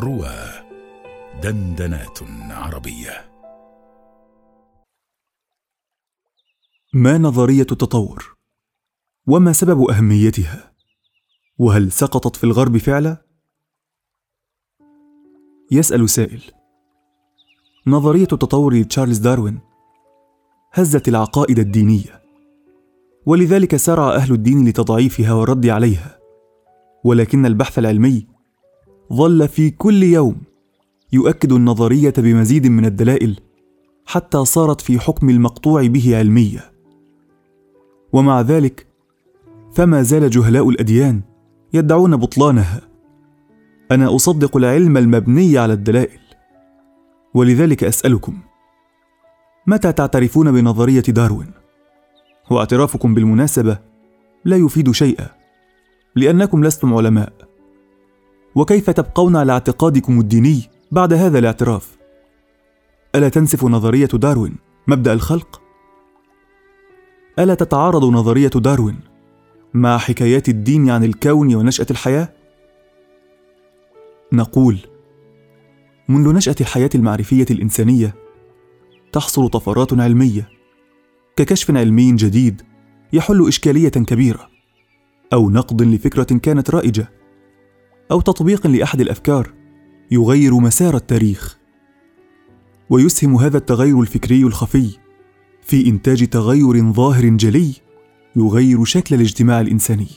روى دندنات عربية ما نظرية التطور؟ وما سبب أهميتها؟ وهل سقطت في الغرب فعلا؟ يسأل سائل نظرية التطور لتشارلز داروين هزت العقائد الدينية ولذلك سارع أهل الدين لتضعيفها والرد عليها ولكن البحث العلمي ظل في كل يوم يؤكد النظرية بمزيد من الدلائل حتى صارت في حكم المقطوع به علمية. ومع ذلك فما زال جهلاء الأديان يدعون بطلانها. أنا أصدق العلم المبني على الدلائل. ولذلك أسألكم متى تعترفون بنظرية داروين؟ واعترافكم بالمناسبة لا يفيد شيئا لأنكم لستم علماء. وكيف تبقون على اعتقادكم الديني بعد هذا الاعتراف؟ ألا تنسف نظرية داروين مبدأ الخلق؟ ألا تتعارض نظرية داروين مع حكايات الدين عن الكون ونشأة الحياة؟ نقول منذ نشأة الحياة المعرفية الإنسانية تحصل طفرات علمية ككشف علمي جديد يحل إشكالية كبيرة أو نقد لفكرة كانت رائجة أو تطبيق لأحد الأفكار يغير مسار التاريخ. ويسهم هذا التغير الفكري الخفي. في إنتاج تغير ظاهر جلي يغير شكل الاجتماع الإنساني.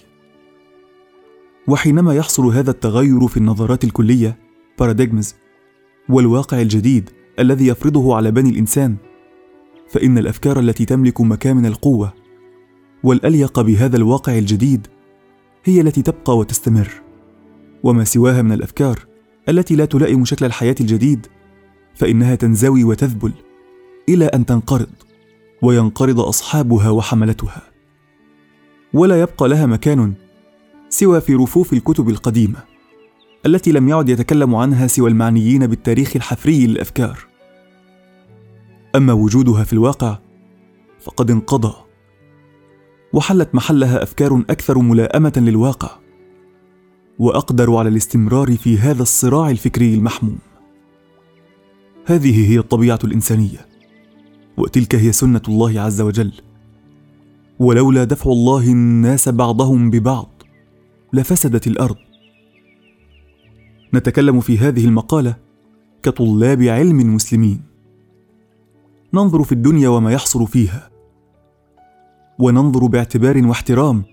وحينما يحصل هذا التغير في النظرات الكلية باراديجمز والواقع الجديد الذي يفرضه على بني الإنسان فإن الأفكار التي تملك مكامن القوة والأليق بهذا الواقع الجديد هي التي تبقى وتستمر. وما سواها من الأفكار التي لا تلائم شكل الحياة الجديد فإنها تنزوي وتذبل إلى أن تنقرض وينقرض أصحابها وحملتها. ولا يبقى لها مكان سوى في رفوف الكتب القديمة التي لم يعد يتكلم عنها سوى المعنيين بالتاريخ الحفري للأفكار. أما وجودها في الواقع فقد انقضى وحلت محلها أفكار أكثر ملائمة للواقع. وأقدر على الاستمرار في هذا الصراع الفكري المحموم. هذه هي الطبيعة الإنسانية وتلك هي سنة الله عز وجل. ولولا دفع الله الناس بعضهم ببعض لفسدت الأرض. نتكلم في هذه المقالة كطلاب علم مسلمين. ننظر في الدنيا وما يحصل فيها. وننظر باعتبار واحترام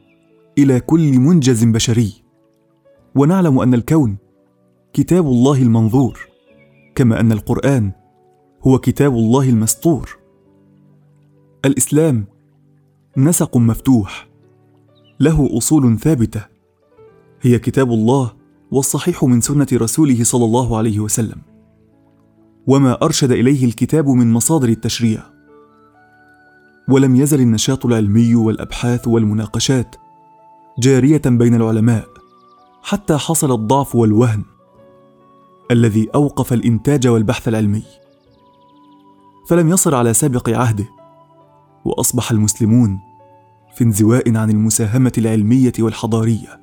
إلى كل منجز بشري. ونعلم أن الكون كتاب الله المنظور كما أن القرآن هو كتاب الله المسطور الإسلام نسق مفتوح له أصول ثابتة هي كتاب الله والصحيح من سنة رسوله صلى الله عليه وسلم. وما أرشد إليه الكتاب من مصادر التشريع. ولم يزل النشاط العلمي والأبحاث والمناقشات جارية بين العلماء. حتى حصل الضعف والوهن الذي أوقف الإنتاج والبحث العلمي. فلم يصل على سابق عهده وأصبح المسلمون في انزواء عن المساهمة العلمية والحضارية.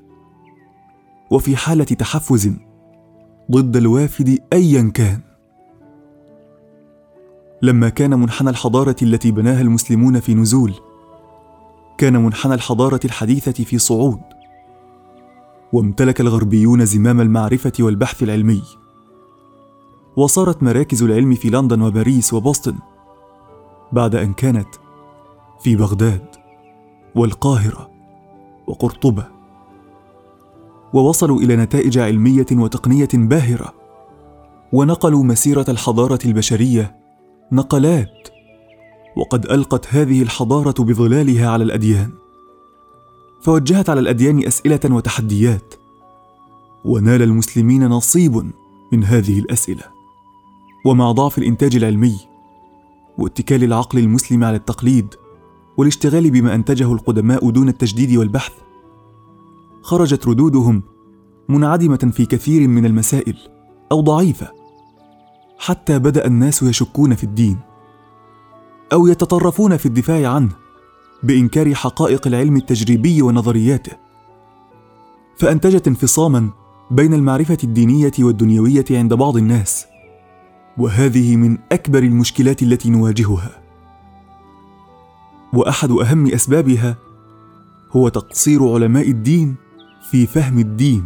وفي حالة تحفز ضد الوافد ايا كان. لما كان منحنى الحضارة التي بناها المسلمون في نزول كان منحنى الحضارة الحديثة في صعود. وامتلك الغربيون زمام المعرفة والبحث العلمي. وصارت مراكز العلم في لندن وباريس وبوسطن بعد أن كانت في بغداد والقاهرة وقرطبة. ووصلوا إلى نتائج علمية وتقنية باهرة ونقلوا مسيرة الحضارة البشرية نقلات وقد ألقت هذه الحضارة بظلالها على الأديان. فوجهت على الأديان أسئلة وتحديات. ونال المسلمين نصيب من هذه الأسئلة. ومع ضعف الإنتاج العلمي واتكال العقل المسلم على التقليد والاشتغال بما أنتجه القدماء دون التجديد والبحث خرجت ردودهم منعدمة في كثير من المسائل أو ضعيفة حتى بدأ الناس يشكون في الدين أو يتطرفون في الدفاع عنه. بإنكار حقائق العلم التجريبي ونظرياته. فانتجت انفصاما بين المعرفة الدينية والدنيوية عند بعض الناس وهذه من أكبر المشكلات التي نواجهها. وأحد أهم أسبابها هو تقصير علماء الدين في فهم الدين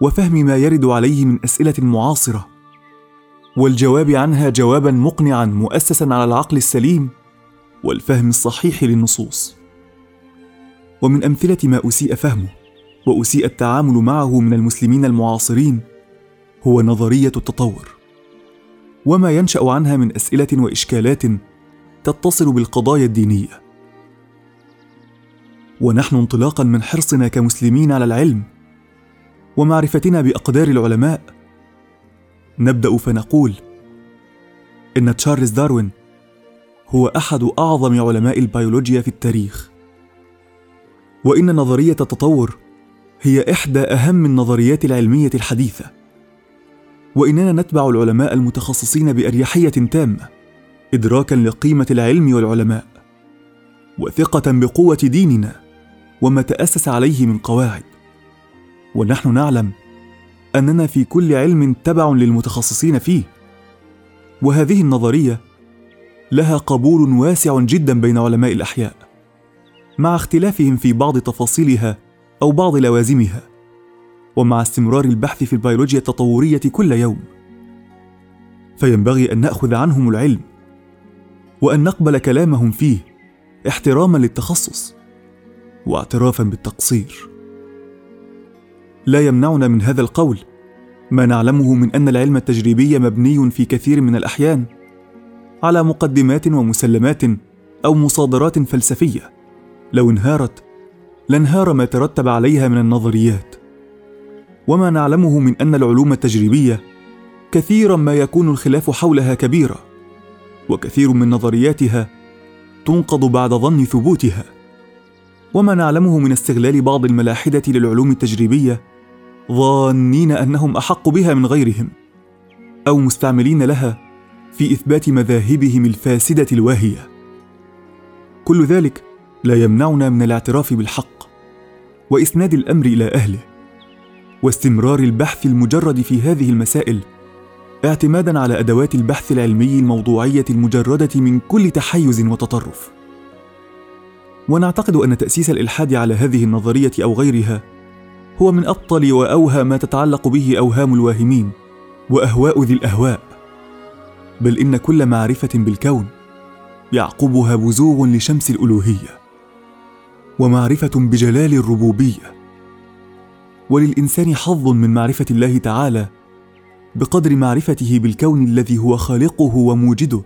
وفهم ما يرد عليه من أسئلة معاصرة والجواب عنها جوابا مقنعا مؤسسا على العقل السليم والفهم الصحيح للنصوص. ومن أمثلة ما أسيء فهمه وأسيء التعامل معه من المسلمين المعاصرين هو نظرية التطور. وما ينشأ عنها من أسئلة وإشكالات تتصل بالقضايا الدينية. ونحن انطلاقا من حرصنا كمسلمين على العلم ومعرفتنا بأقدار العلماء نبدأ فنقول إن تشارلز داروين هو أحد أعظم علماء البيولوجيا في التاريخ. وإن نظرية التطور هي إحدى أهم النظريات العلمية الحديثة. وإننا نتبع العلماء المتخصصين بأريحية تامة ادراكا لقيمة العلم والعلماء وثقة بقوة ديننا وما تأسس عليه من قواعد. ونحن نعلم أننا في كل علم تبع للمتخصصين فيه. وهذه النظرية لها قبول واسع جدا بين علماء الأحياء مع اختلافهم في بعض تفاصيلها أو بعض لوازمها ومع استمرار البحث في البيولوجيا التطورية كل يوم. فينبغي أن نأخذ عنهم العلم وأن نقبل كلامهم فيه احتراما للتخصص واعترافا بالتقصير. لا يمنعنا من هذا القول ما نعلمه من أن العلم التجريبي مبني في كثير من الأحيان على مقدمات ومسلمات أو مصادرات فلسفية. لو انهارت لانهار ما ترتب عليها من النظريات. وما نعلمه من أن العلوم التجريبية كثيرا ما يكون الخلاف حولها كبيرا وكثير من نظرياتها تنقض بعد ظن ثبوتها. وما نعلمه من استغلال بعض الملاحدة للعلوم التجريبية ظانين أنهم أحق بها من غيرهم أو مستعملين لها في إثبات مذاهبهم الفاسدة الواهية. كل ذلك لا يمنعنا من الاعتراف بالحق وإسناد الأمر إلى أهله واستمرار البحث المجرد في هذه المسائل اعتمادا على أدوات البحث العلمي الموضوعية المجردة من كل تحيز وتطرف. ونعتقد أن تأسيس الإلحاد على هذه النظرية أو غيرها هو من أبطل وأوهى ما تتعلق به أوهام الواهمين وأهواء ذي الأهواء. بل إن كل معرفة بالكون يعقبها بزوغ لشمس الألوهية ومعرفة بجلال الربوبية. وللإنسان حظ من معرفة الله تعالى بقدر معرفته بالكون الذي هو خالقه وموجده.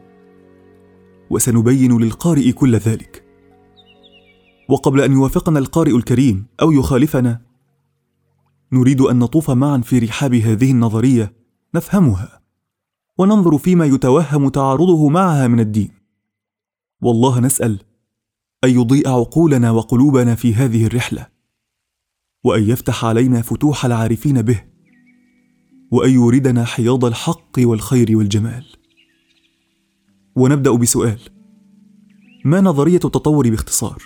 وسنبين للقارئ كل ذلك. وقبل أن يوافقنا القارئ الكريم أو يخالفنا نريد أن نطوف معا في رحاب هذه النظرية نفهمها. وننظر فيما يتوهم تعارضه معها من الدين. والله نسأل أن يضيء عقولنا وقلوبنا في هذه الرحلة وأن يفتح علينا فتوح العارفين به وأن يوردنا حياض الحق والخير والجمال. ونبدأ بسؤال ما نظرية التطور باختصار؟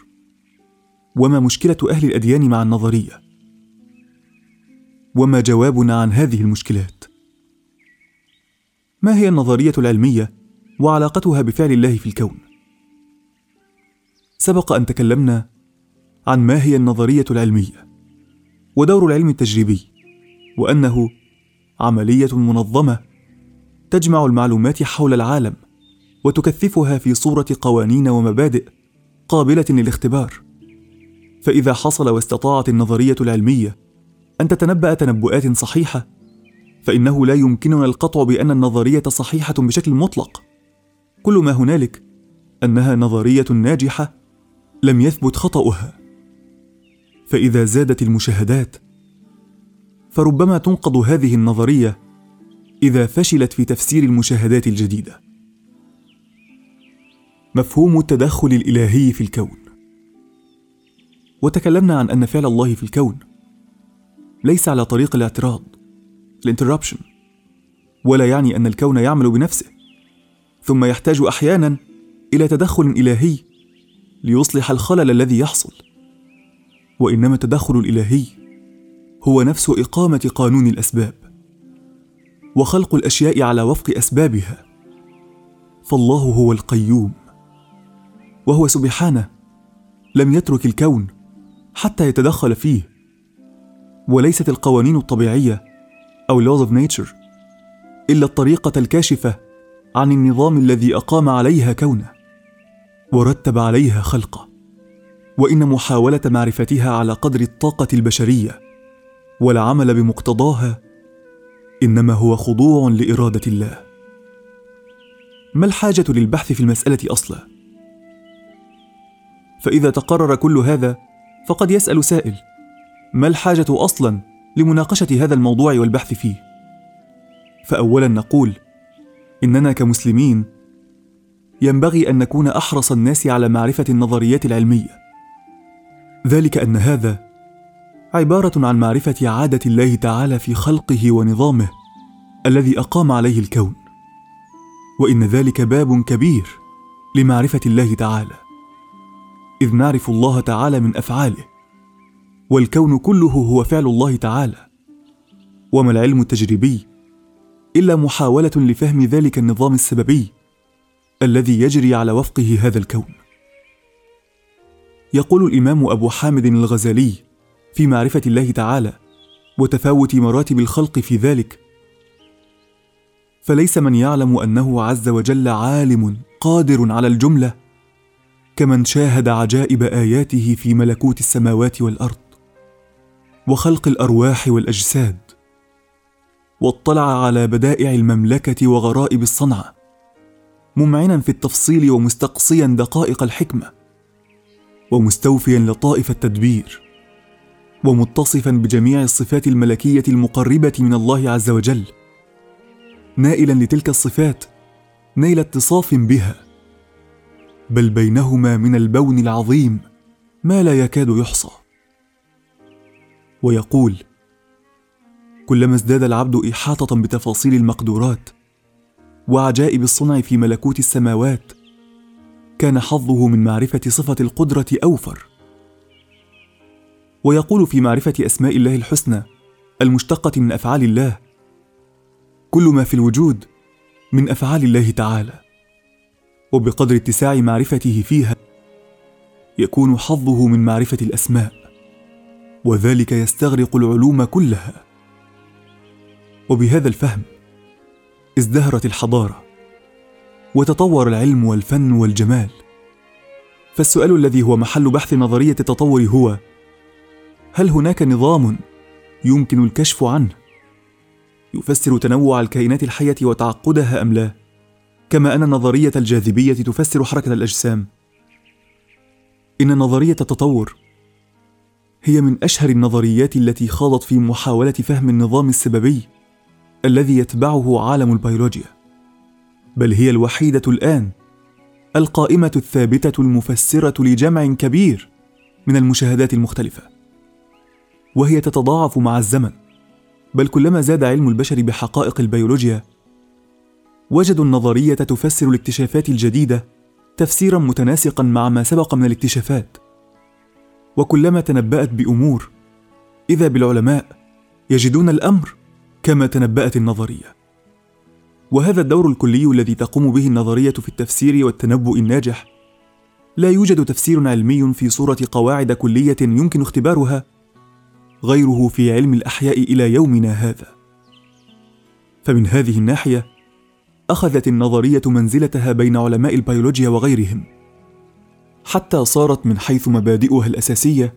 وما مشكلة أهل الأديان مع النظرية؟ وما جوابنا عن هذه المشكلات؟ ما هي النظرية العلمية وعلاقتها بفعل الله في الكون؟ سبق أن تكلمنا عن ما هي النظرية العلمية ودور العلم التجريبي وأنه عملية منظمة تجمع المعلومات حول العالم وتكثفها في صورة قوانين ومبادئ قابلة للاختبار. فإذا حصل واستطاعت النظرية العلمية أن تتنبأ تنبؤات صحيحة فإنه لا يمكننا القطع بأن النظرية صحيحة بشكل مطلق. كل ما هنالك أنها نظرية ناجحة لم يثبت خطأها. فإذا زادت المشاهدات فربما تنقض هذه النظرية إذا فشلت في تفسير المشاهدات الجديدة. مفهوم التدخل الإلهي في الكون. وتكلمنا عن أن فعل الله في الكون ليس على طريق الاعتراض. الانتربشن ولا يعني أن الكون يعمل بنفسه ثم يحتاج أحيانا إلى تدخل إلهي ليصلح الخلل الذي يحصل. وإنما التدخل الإلهي هو نفس إقامة قانون الأسباب وخلق الأشياء على وفق أسبابها. فالله هو القيوم وهو سبحانه لم يترك الكون حتى يتدخل فيه وليست القوانين الطبيعية أو laws of nature إلا الطريقة الكاشفة عن النظام الذي أقام عليها كونه ورتب عليها خلقه. وإن محاولة معرفتها على قدر الطاقة البشرية والعمل بمقتضاها إنما هو خضوع لإرادة الله. ما الحاجة للبحث في المسألة أصلا؟ فإذا تقرر كل هذا فقد يسأل سائل ما الحاجة أصلا لمناقشة هذا الموضوع والبحث فيه. فاولا نقول إننا كمسلمين ينبغي أن نكون أحرص الناس على معرفة النظريات العلمية. ذلك أن هذا عبارة عن معرفة عادة الله تعالى في خلقه ونظامه الذي أقام عليه الكون. وإن ذلك باب كبير لمعرفة الله تعالى إذ نعرف الله تعالى من أفعاله. والكون كله هو فعل الله تعالى. وما العلم التجريبي إلا محاولة لفهم ذلك النظام السببي الذي يجري على وفقه هذا الكون. يقول الإمام أبو حامد الغزالي في معرفة الله تعالى وتفاوت مراتب الخلق في ذلك فليس من يعلم أنه عز وجل عالم قادر على الجملة كمن شاهد عجائب آياته في ملكوت السماوات والأرض وخلق الأرواح والأجساد واطلع على بدائع المملكة وغرائب الصنعة ممعنا في التفصيل ومستقصيا دقائق الحكمة ومستوفيا لطائف التدبير ومتصفا بجميع الصفات الملكية المقربة من الله عز وجل نائلا لتلك الصفات نيل اتصاف بها بل بينهما من البون العظيم ما لا يكاد يحصى. ويقول كلما ازداد العبد إحاطة بتفاصيل المقدورات وعجائب الصنع في ملكوت السماوات كان حظه من معرفة صفة القدرة أوفر. ويقول في معرفة أسماء الله الحسنى المشتقة من أفعال الله كل ما في الوجود من أفعال الله تعالى وبقدر اتساع معرفته فيها يكون حظه من معرفة الأسماء. وذلك يستغرق العلوم كلها. وبهذا الفهم ازدهرت الحضارة وتطور العلم والفن والجمال. فالسؤال الذي هو محل بحث نظرية التطور هو هل هناك نظام يمكن الكشف عنه؟ يفسر تنوع الكائنات الحية وتعقدها أم لا؟ كما أن نظريه الجاذبية تفسر حركة الأجسام. إن نظرية التطور هي من أشهر النظريات التي خاضت في محاولة فهم النظام السببي الذي يتبعه عالم البيولوجيا بل هي الوحيدة الآن القائمة الثابتة المفسرة لجمع كبير من المشاهدات المختلفة وهي تتضاعف مع الزمن بل كلما زاد علم البشر بحقائق البيولوجيا وجدوا النظرية تفسر الاكتشافات الجديدة تفسيرا متناسقا مع ما سبق من الاكتشافات. وكلما تنبأت بأمور إذا بالعلماء يجدون الأمر كما تنبأت النظرية. وهذا الدور الكلي الذي تقوم به النظرية في التفسير والتنبؤ الناجح لا يوجد تفسير علمي في صورة قواعد كلية يمكن اختبارها غيره في علم الأحياء إلى يومنا هذا. فمن هذه الناحية أخذت النظرية منزلتها بين علماء البيولوجيا وغيرهم. حتى صارت من حيث مبادئها الأساسية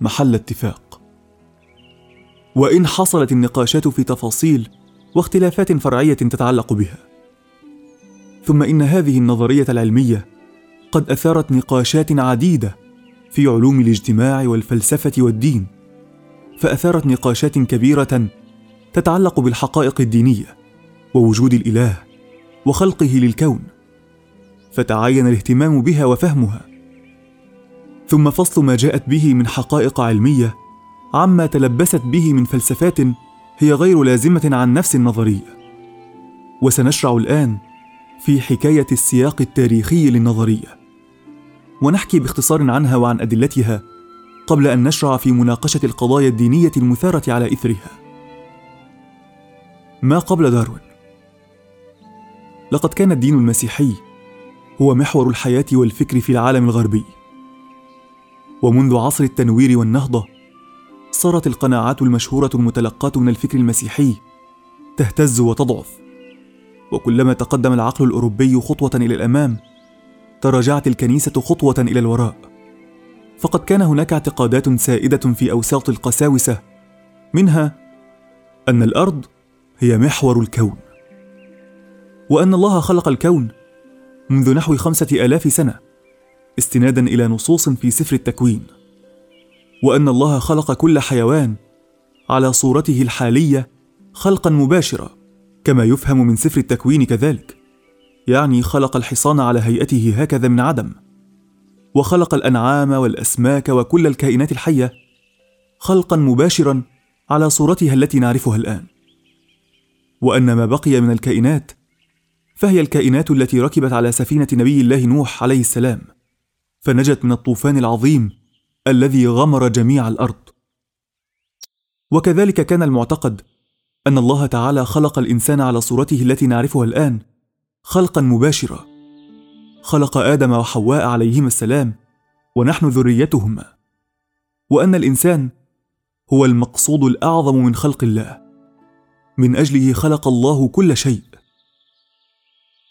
محل اتفاق. وإن حصلت النقاشات في تفاصيل واختلافات فرعية تتعلق بها. ثم إن هذه النظرية العلمية قد أثارت نقاشات عديدة في علوم الاجتماع والفلسفة والدين فأثارت نقاشات كبيرة تتعلق بالحقائق الدينية ووجود الإله وخلقه للكون. فتعين الاهتمام بها وفهمها. ثم فصل ما جاءت به من حقائق علمية عما تلبست به من فلسفات هي غير لازمة عن نفس النظرية. وسنشرع الآن في حكاية السياق التاريخي للنظرية. ونحكي باختصار عنها وعن أدلتها قبل أن نشرع في مناقشة القضايا الدينية المثارة على إثرها. ما قبل داروين؟ لقد كان الدين المسيحي هو محور الحياة والفكر في العالم الغربي. ومنذ عصر التنوير والنهضة صارت القناعات المشهورة المتلقاة من الفكر المسيحي تهتز وتضعف. وكلما تقدم العقل الأوروبي خطوة إلى الأمام تراجعت الكنيسة خطوة إلى الوراء. فقد كان هناك اعتقادات سائدة في أوساط القساوسة منها أن الأرض هي محور الكون وأن الله خلق الكون منذ نحو خمسة آلاف سنة استنادا إلى نصوص في سفر التكوين. وأن الله خلق كل حيوان على صورته الحالية خلقا مباشرا كما يفهم من سفر التكوين كذلك. يعني خلق الحصان على هيئته هكذا من عدم. وخلق الأنعام والأسماك وكل الكائنات الحية خلقا مباشرا على صورتها التي نعرفها الآن. وأن ما بقي من الكائنات فهي الكائنات التي ركبت على سفينة نبي الله نوح عليه السلام. فنجت من الطوفان العظيم الذي غمر جميع الأرض. وكذلك كان المعتقد أن الله تعالى خلق الإنسان على صورته التي نعرفها الآن خلقا مباشرا. خلق آدم وحواء عليهما السلام ونحن ذريتهما. وأن الإنسان هو المقصود الأعظم من خلق الله. من أجله خلق الله كل شيء.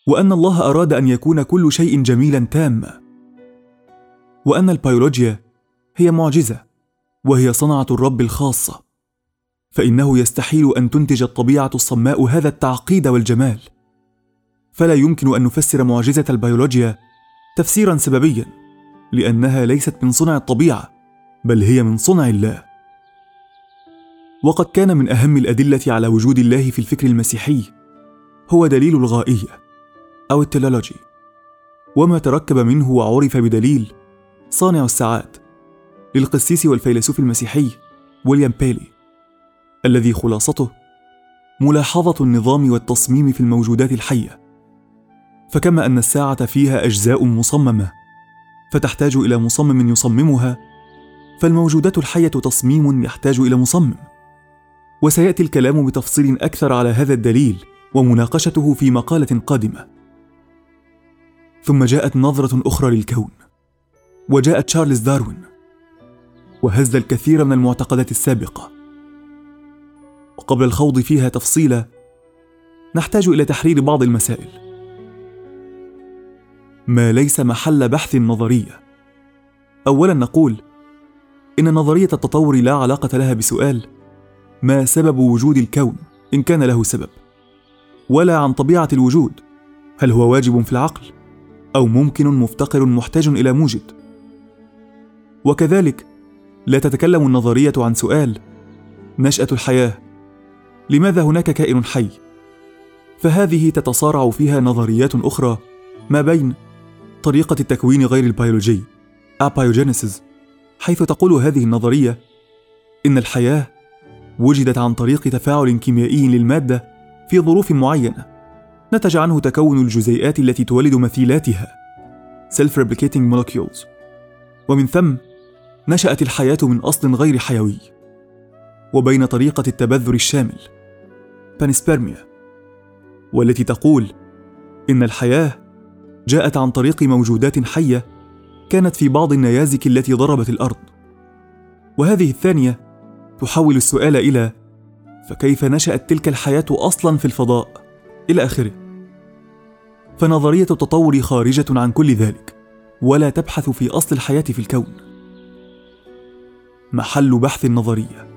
وأن الله أراد أن يكون كل شيء جميلا تاما. وأن البيولوجيا هي معجزة وهي صنعة الرب الخاصة. فإنه يستحيل أن تنتج الطبيعة الصماء هذا التعقيد والجمال. فلا يمكن أن نفسر معجزة البيولوجيا تفسيرا سببيا لأنها ليست من صنع الطبيعة بل هي من صنع الله. وقد كان من أهم الأدلة على وجود الله في الفكر المسيحي هو دليل الغائية. أو التلولوجي وما تركب منه وعرف بدليل صانع الساعات للقسيس والفيلسوف المسيحي ويليام بيلي الذي خلاصته ملاحظة النظام والتصميم في الموجودات الحية. فكما أن الساعة فيها أجزاء مصممة فتحتاج إلى مصمم يصممها فالموجودات الحية تصميم يحتاج إلى مصمم. وسيأتي الكلام بتفصيل أكثر على هذا الدليل ومناقشته في مقالة قادمة. ثم جاءت نظرة أخرى للكون وجاء تشارلز داروين وهز الكثير من المعتقدات السابقة. وقبل الخوض فيها تفصيلا نحتاج إلى تحرير بعض المسائل. ما ليس محل بحث نظريه اولا نقول إن نظرية التطور لا علاقة لها بسؤال ما سبب وجود الكون إن كان له سبب ولا عن طبيعة الوجود. هل هو واجب في العقل؟ أو ممكن مفتقر محتاج إلى موجد وكذلك لا تتكلم النظرية عن سؤال نشأة الحياة. لماذا هناك كائن حي؟ فهذه تتصارع فيها نظريات أخرى ما بين طريقة التكوين غير البيولوجي abiogenesis حيث تقول هذه النظرية إن الحياة وجدت عن طريق تفاعل كيميائي للمادة في ظروف معينة. نتج عنه تكون الجزيئات التي تولد مثيلاتها self-replicating molecules. ومن ثم نشأت الحياة من أصل غير حيوي وبين طريقة التبذر الشامل بانسبرميا والتي تقول إن الحياة جاءت عن طريق موجودات حية كانت في بعض النيازك التي ضربت الأرض. وهذه الثانية تحول السؤال إلى فكيف نشأت تلك الحياة أصلا في الفضاء؟ إلى آخره. فنظرية التطور خارجة عن كل ذلك ولا تبحث في أصل الحياة في الكون. محل بحث النظرية.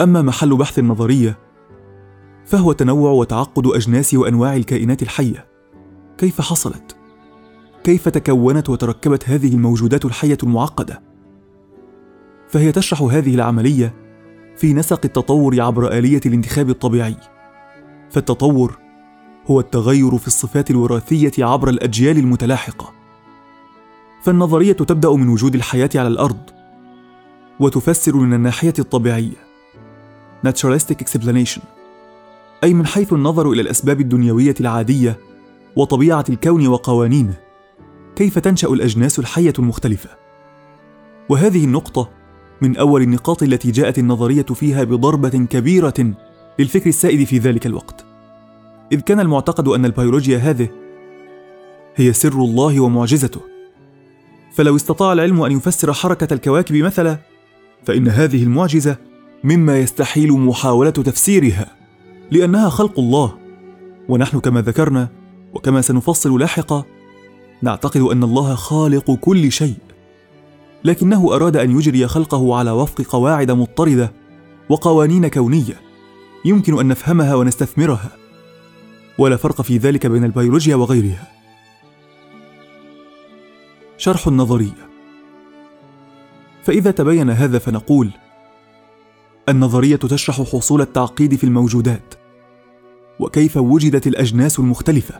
أما محل بحث النظرية فهو تنوع وتعقد أجناس وأنواع الكائنات الحية. كيف حصلت؟ كيف تكونت وتركبت هذه الموجودات الحية المعقدة؟ فهي تشرح هذه العملية في نسق التطور عبر آلية الانتخاب الطبيعي. فالتطور هو التغير في الصفات الوراثية عبر الأجيال المتلاحقة. فالنظرية تبدأ من وجود الحياة على الأرض وتفسر من الناحية الطبيعية. Naturalistic explanation أي من حيث النظر إلى الأسباب الدنيوية العادية وطبيعة الكون وقوانينه كيف تنشأ الأجناس الحية المختلفة. وهذه النقطة من أول النقاط التي جاءت النظرية فيها بضربة كبيرة للفكر السائد في ذلك الوقت. إذ كان المعتقد أن البيولوجيا هذه هي سر الله ومعجزته. فلو استطاع العلم أن يفسر حركة الكواكب مثلا فإن هذه المعجزة مما يستحيل محاولة تفسيرها لأنها خلق الله. ونحن كما ذكرنا وكما سنفصل لاحقا نعتقد أن الله خالق كل شيء. لكنه أراد أن يجري خلقه على وفق قواعد مضطردة وقوانين كونية. يمكن أن نفهمها ونستثمرها. ولا فرق في ذلك بين البيولوجيا وغيرها. شرح النظرية. فإذا تبين هذا فنقول النظرية تشرح حصول التعقيد في الموجودات وكيف وجدت الأجناس المختلفة.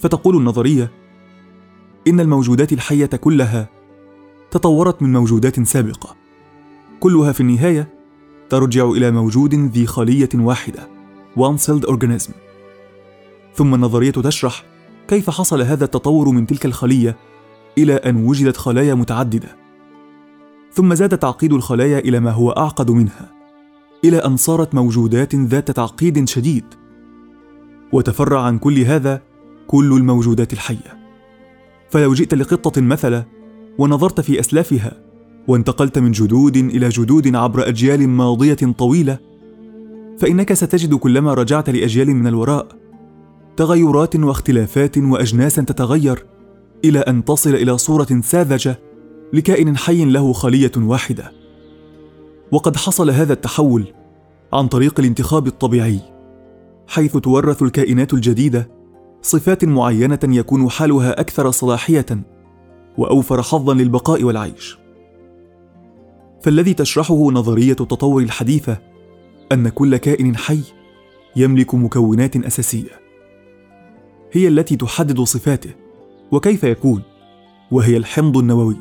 فتقول النظرية إن الموجودات الحية كلها تطورت من موجودات سابقة. كلها في النهاية ترجع إلى موجود ذي خلية واحدة one celled organism. ثم النظريه تشرح كيف حصل هذا التطور من تلك الخلية إلى أن وجدت خلايا متعددة. ثم زاد تعقيد الخلايا إلى ما هو أعقد منها إلى أن صارت موجودات ذات تعقيد شديد. وتفرع عن كل هذا كل الموجودات الحية. فلو جئت لقطة مثلا ونظرت في أسلافها وانتقلت من جدود إلى جدود عبر أجيال ماضية طويلة فإنك ستجد كلما رجعت لأجيال من الوراء تغيرات واختلافات واجناسا تتغير إلى أن تصل إلى صورة ساذجة لكائن حي له خلية واحدة. وقد حصل هذا التحول عن طريق الانتخاب الطبيعي حيث تورث الكائنات الجديدة صفات معينة يكون حالها أكثر صلاحية وأوفر حظا للبقاء والعيش. فالذي تشرحه نظرية التطور الحديثة أن كل كائن حي يملك مكونات أساسية. هي التي تحدد صفاته وكيف يكون وهي الحمض النووي.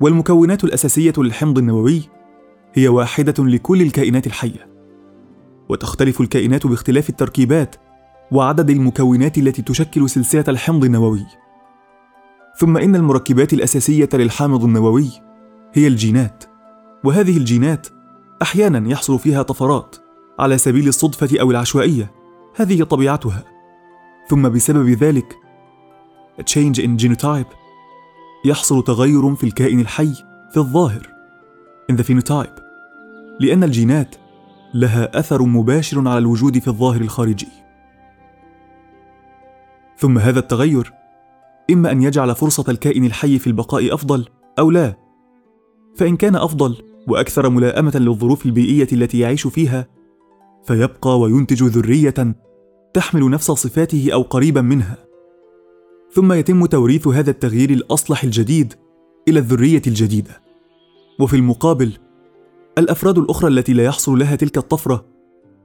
والمكونات الأساسية للحمض النووي هي واحدة لكل الكائنات الحية وتختلف الكائنات باختلاف التركيبات وعدد المكونات التي تشكل سلسلة الحمض النووي. ثم إن المركبات الأساسية للحامض النووي هي الجينات وهذه الجينات أحيانا يحصل فيها طفرات على سبيل الصدفة أو العشوائية هذه طبيعتها. ثم بسبب ذلك change in genotype يحصل تغير في الكائن الحي في الظاهر in the phenotype لأن الجينات لها أثر مباشر على الوجود في الظاهر الخارجي. ثم هذا التغير إما أن يجعل فرصة الكائن الحي في البقاء أفضل أو لا فإن كان أفضل وأكثر ملائمة للظروف البيئية التي يعيش فيها فيبقى وينتج ذرية تحمل نفس صفاته أو قريبا منها. ثم يتم توريث هذا التغيير الأصلح الجديد إلى الذرية الجديدة. وفي المقابل الأفراد الأخرى التي لا يحصل لها تلك الطفرة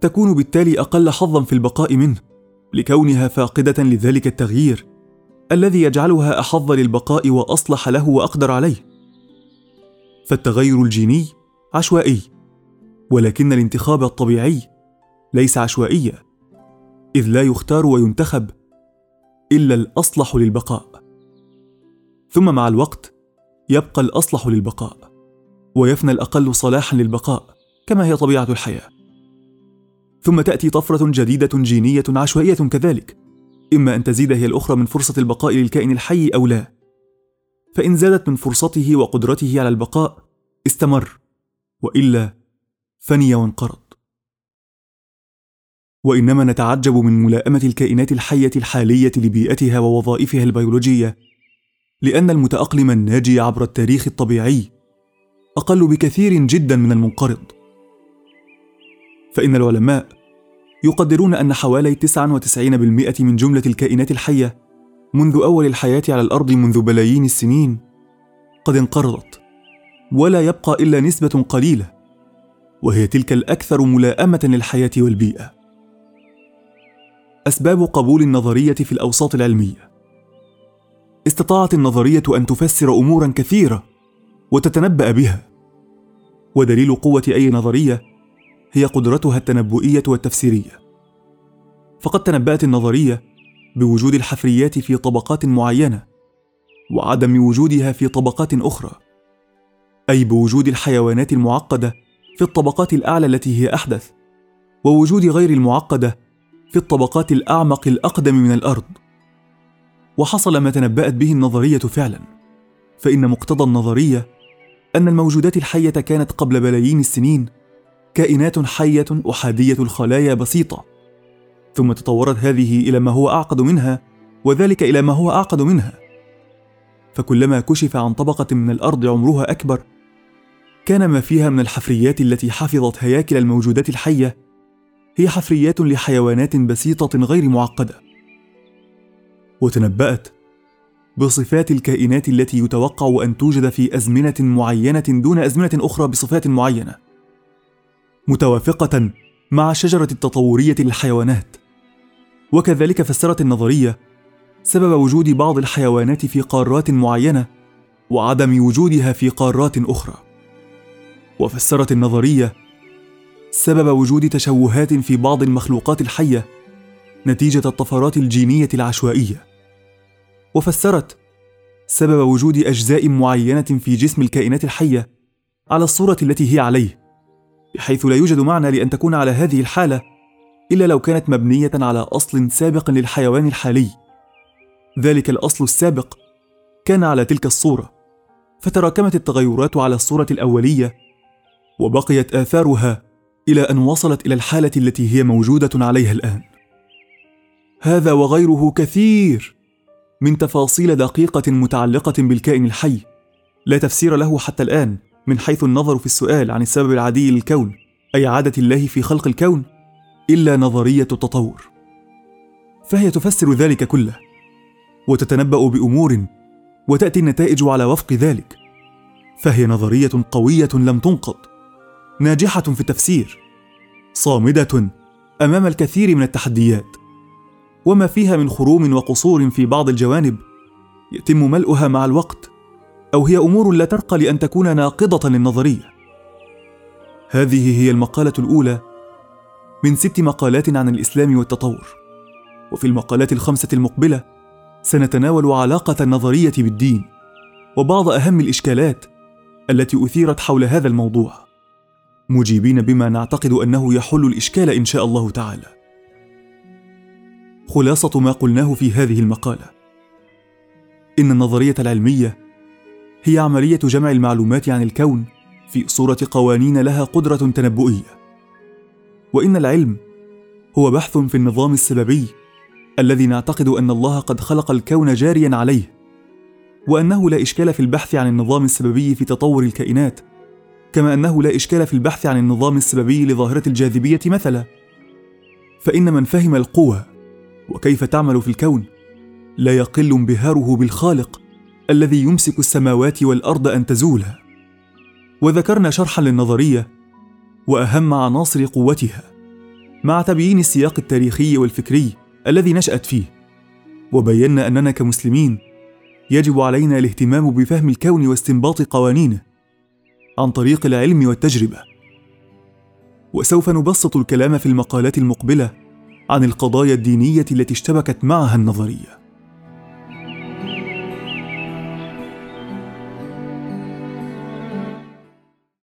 تكون بالتالي أقل حظا في البقاء منه لكونها فاقدة لذلك التغيير الذي يجعلها أحظ للبقاء وأصلح له وأقدر عليه. فالتغير الجيني عشوائي ولكن الانتخاب الطبيعي ليس عشوائيا. إذ لا يختار وينتخب إلا الأصلح للبقاء. ثم مع الوقت يبقى الأصلح للبقاء ويفنى الأقل صلاحا للبقاء كما هي طبيعة الحياة. ثم تأتي طفرة جديدة جينية عشوائية كذلك. إما أن تزيد هي الأخرى من فرصة البقاء للكائن الحي أو لا. فإن زادت من فرصته وقدرته على البقاء استمر وإلا فني وانقرض. وإنما نتعجب من ملائمة الكائنات الحية الحالية لبيئتها ووظائفها البيولوجية لأن المتأقلم الناجي عبر التاريخ الطبيعي أقل بكثير جدا من المنقرض. فإن العلماء يقدرون أن حوالي 99% من جملة الكائنات الحية منذ أول الحياة على الأرض منذ بلايين السنين قد انقرضت ولا يبقى إلا نسبة قليلة وهي تلك الأكثر ملائمة للحياة والبيئة. أسباب قبول النظرية في الأوساط العلمية. استطاعت النظرية أن تفسر امورا كثيرة وتتنبأ بها. ودليل قوة أي نظرية هي قدرتها التنبؤية والتفسيرية. فقد تنبأت النظرية بوجود الحفريات في طبقات معينة وعدم وجودها في طبقات أخرى أي بوجود الحيوانات المعقدة في الطبقات الأعلى التي هي أحدث ووجود غير المعقدة في الطبقات الأعمق الأقدم من الأرض. وحصل ما تنبأت به النظرية فعلا. فإن مقتضى النظرية أن الموجودات الحية كانت قبل بلايين السنين كائنات حية أحادية الخلايا بسيطة. ثم تطورت هذه إلى ما هو أعقد منها وذلك إلى ما هو أعقد منها. فكلما كشف عن طبقة من الأرض عمرها أكبر كان ما فيها من الحفريات التي حفظت هياكل الموجودات الحية هي حفريات لحيوانات بسيطة غير معقدة. وتنبأت بصفات الكائنات التي يتوقع أن توجد في أزمنة معينة دون أزمنة أخرى بصفات معينة. متوافقة مع الشجرة التطورية للحيوانات. وكذلك فسرت النظرية سبب وجود بعض الحيوانات في قارات معينة وعدم وجودها في قارات أخرى. وفسرت النظرية سبب وجود تشوهات في بعض المخلوقات الحية نتيجة الطفرات الجينية العشوائية. وفسرت سبب وجود أجزاء معينة في جسم الكائنات الحية على الصورة التي هي عليه بحيث لا يوجد معنى لأن تكون على هذه الحالة إلا لو كانت مبنية على أصل سابق للحيوان الحالي. ذلك الأصل السابق كان على تلك الصورة فتراكمت التغيرات على الصورة الأولية وبقيت آثارها إلى أن وصلت إلى الحالة التي هي موجودة عليها الآن. هذا وغيره كثير من تفاصيل دقيقة متعلقة بالكائن الحي. لا تفسير له حتى الآن من حيث النظر في السؤال عن السبب العادي للكون أي عادة الله في خلق الكون إلا نظرية التطور. فهي تفسر ذلك كله وتتنبأ بأمور وتأتي النتائج على وفق ذلك. فهي نظرية قوية لم تنقض. ناجحة في التفسير صامدة أمام الكثير من التحديات. وما فيها من خروم وقصور في بعض الجوانب يتم ملؤها مع الوقت أو هي أمور لا ترقى لأن تكون ناقضة للنظرية. هذه هي المقالة الأولى من ست مقالات عن الإسلام والتطور. وفي المقالات الخمسة المقبلة سنتناول علاقة النظرية بالدين وبعض أهم الإشكالات التي أثيرت حول هذا الموضوع. مجيبين بما نعتقد أنه يحل الإشكال إن شاء الله تعالى. خلاصة ما قلناه في هذه المقالة. إن النظرية العلمية هي عملية جمع المعلومات عن الكون في صورة قوانين لها قدرة تنبؤية. وإن العلم هو بحث في النظام السببي الذي نعتقد أن الله قد خلق الكون جاريا عليه وأنه لا إشكال في البحث عن النظام السببي في تطور الكائنات كما أنه لا إشكال في البحث عن النظام السببي لظاهرة الجاذبية مثلا. فإن من فهم القوى وكيف تعمل في الكون لا يقل انبهاره بالخالق الذي يمسك السماوات والأرض أن تزولا. وذكرنا شرحا للنظرية وأهم عناصر قوتها مع تبيين السياق التاريخي والفكري الذي نشأت فيه وبينا أننا كمسلمين يجب علينا الاهتمام بفهم الكون واستنباط قوانينه. عن طريق العلم والتجربة. وسوف نبسط الكلام في المقالات المقبلة عن القضايا الدينية التي اشتبكت معها النظرية.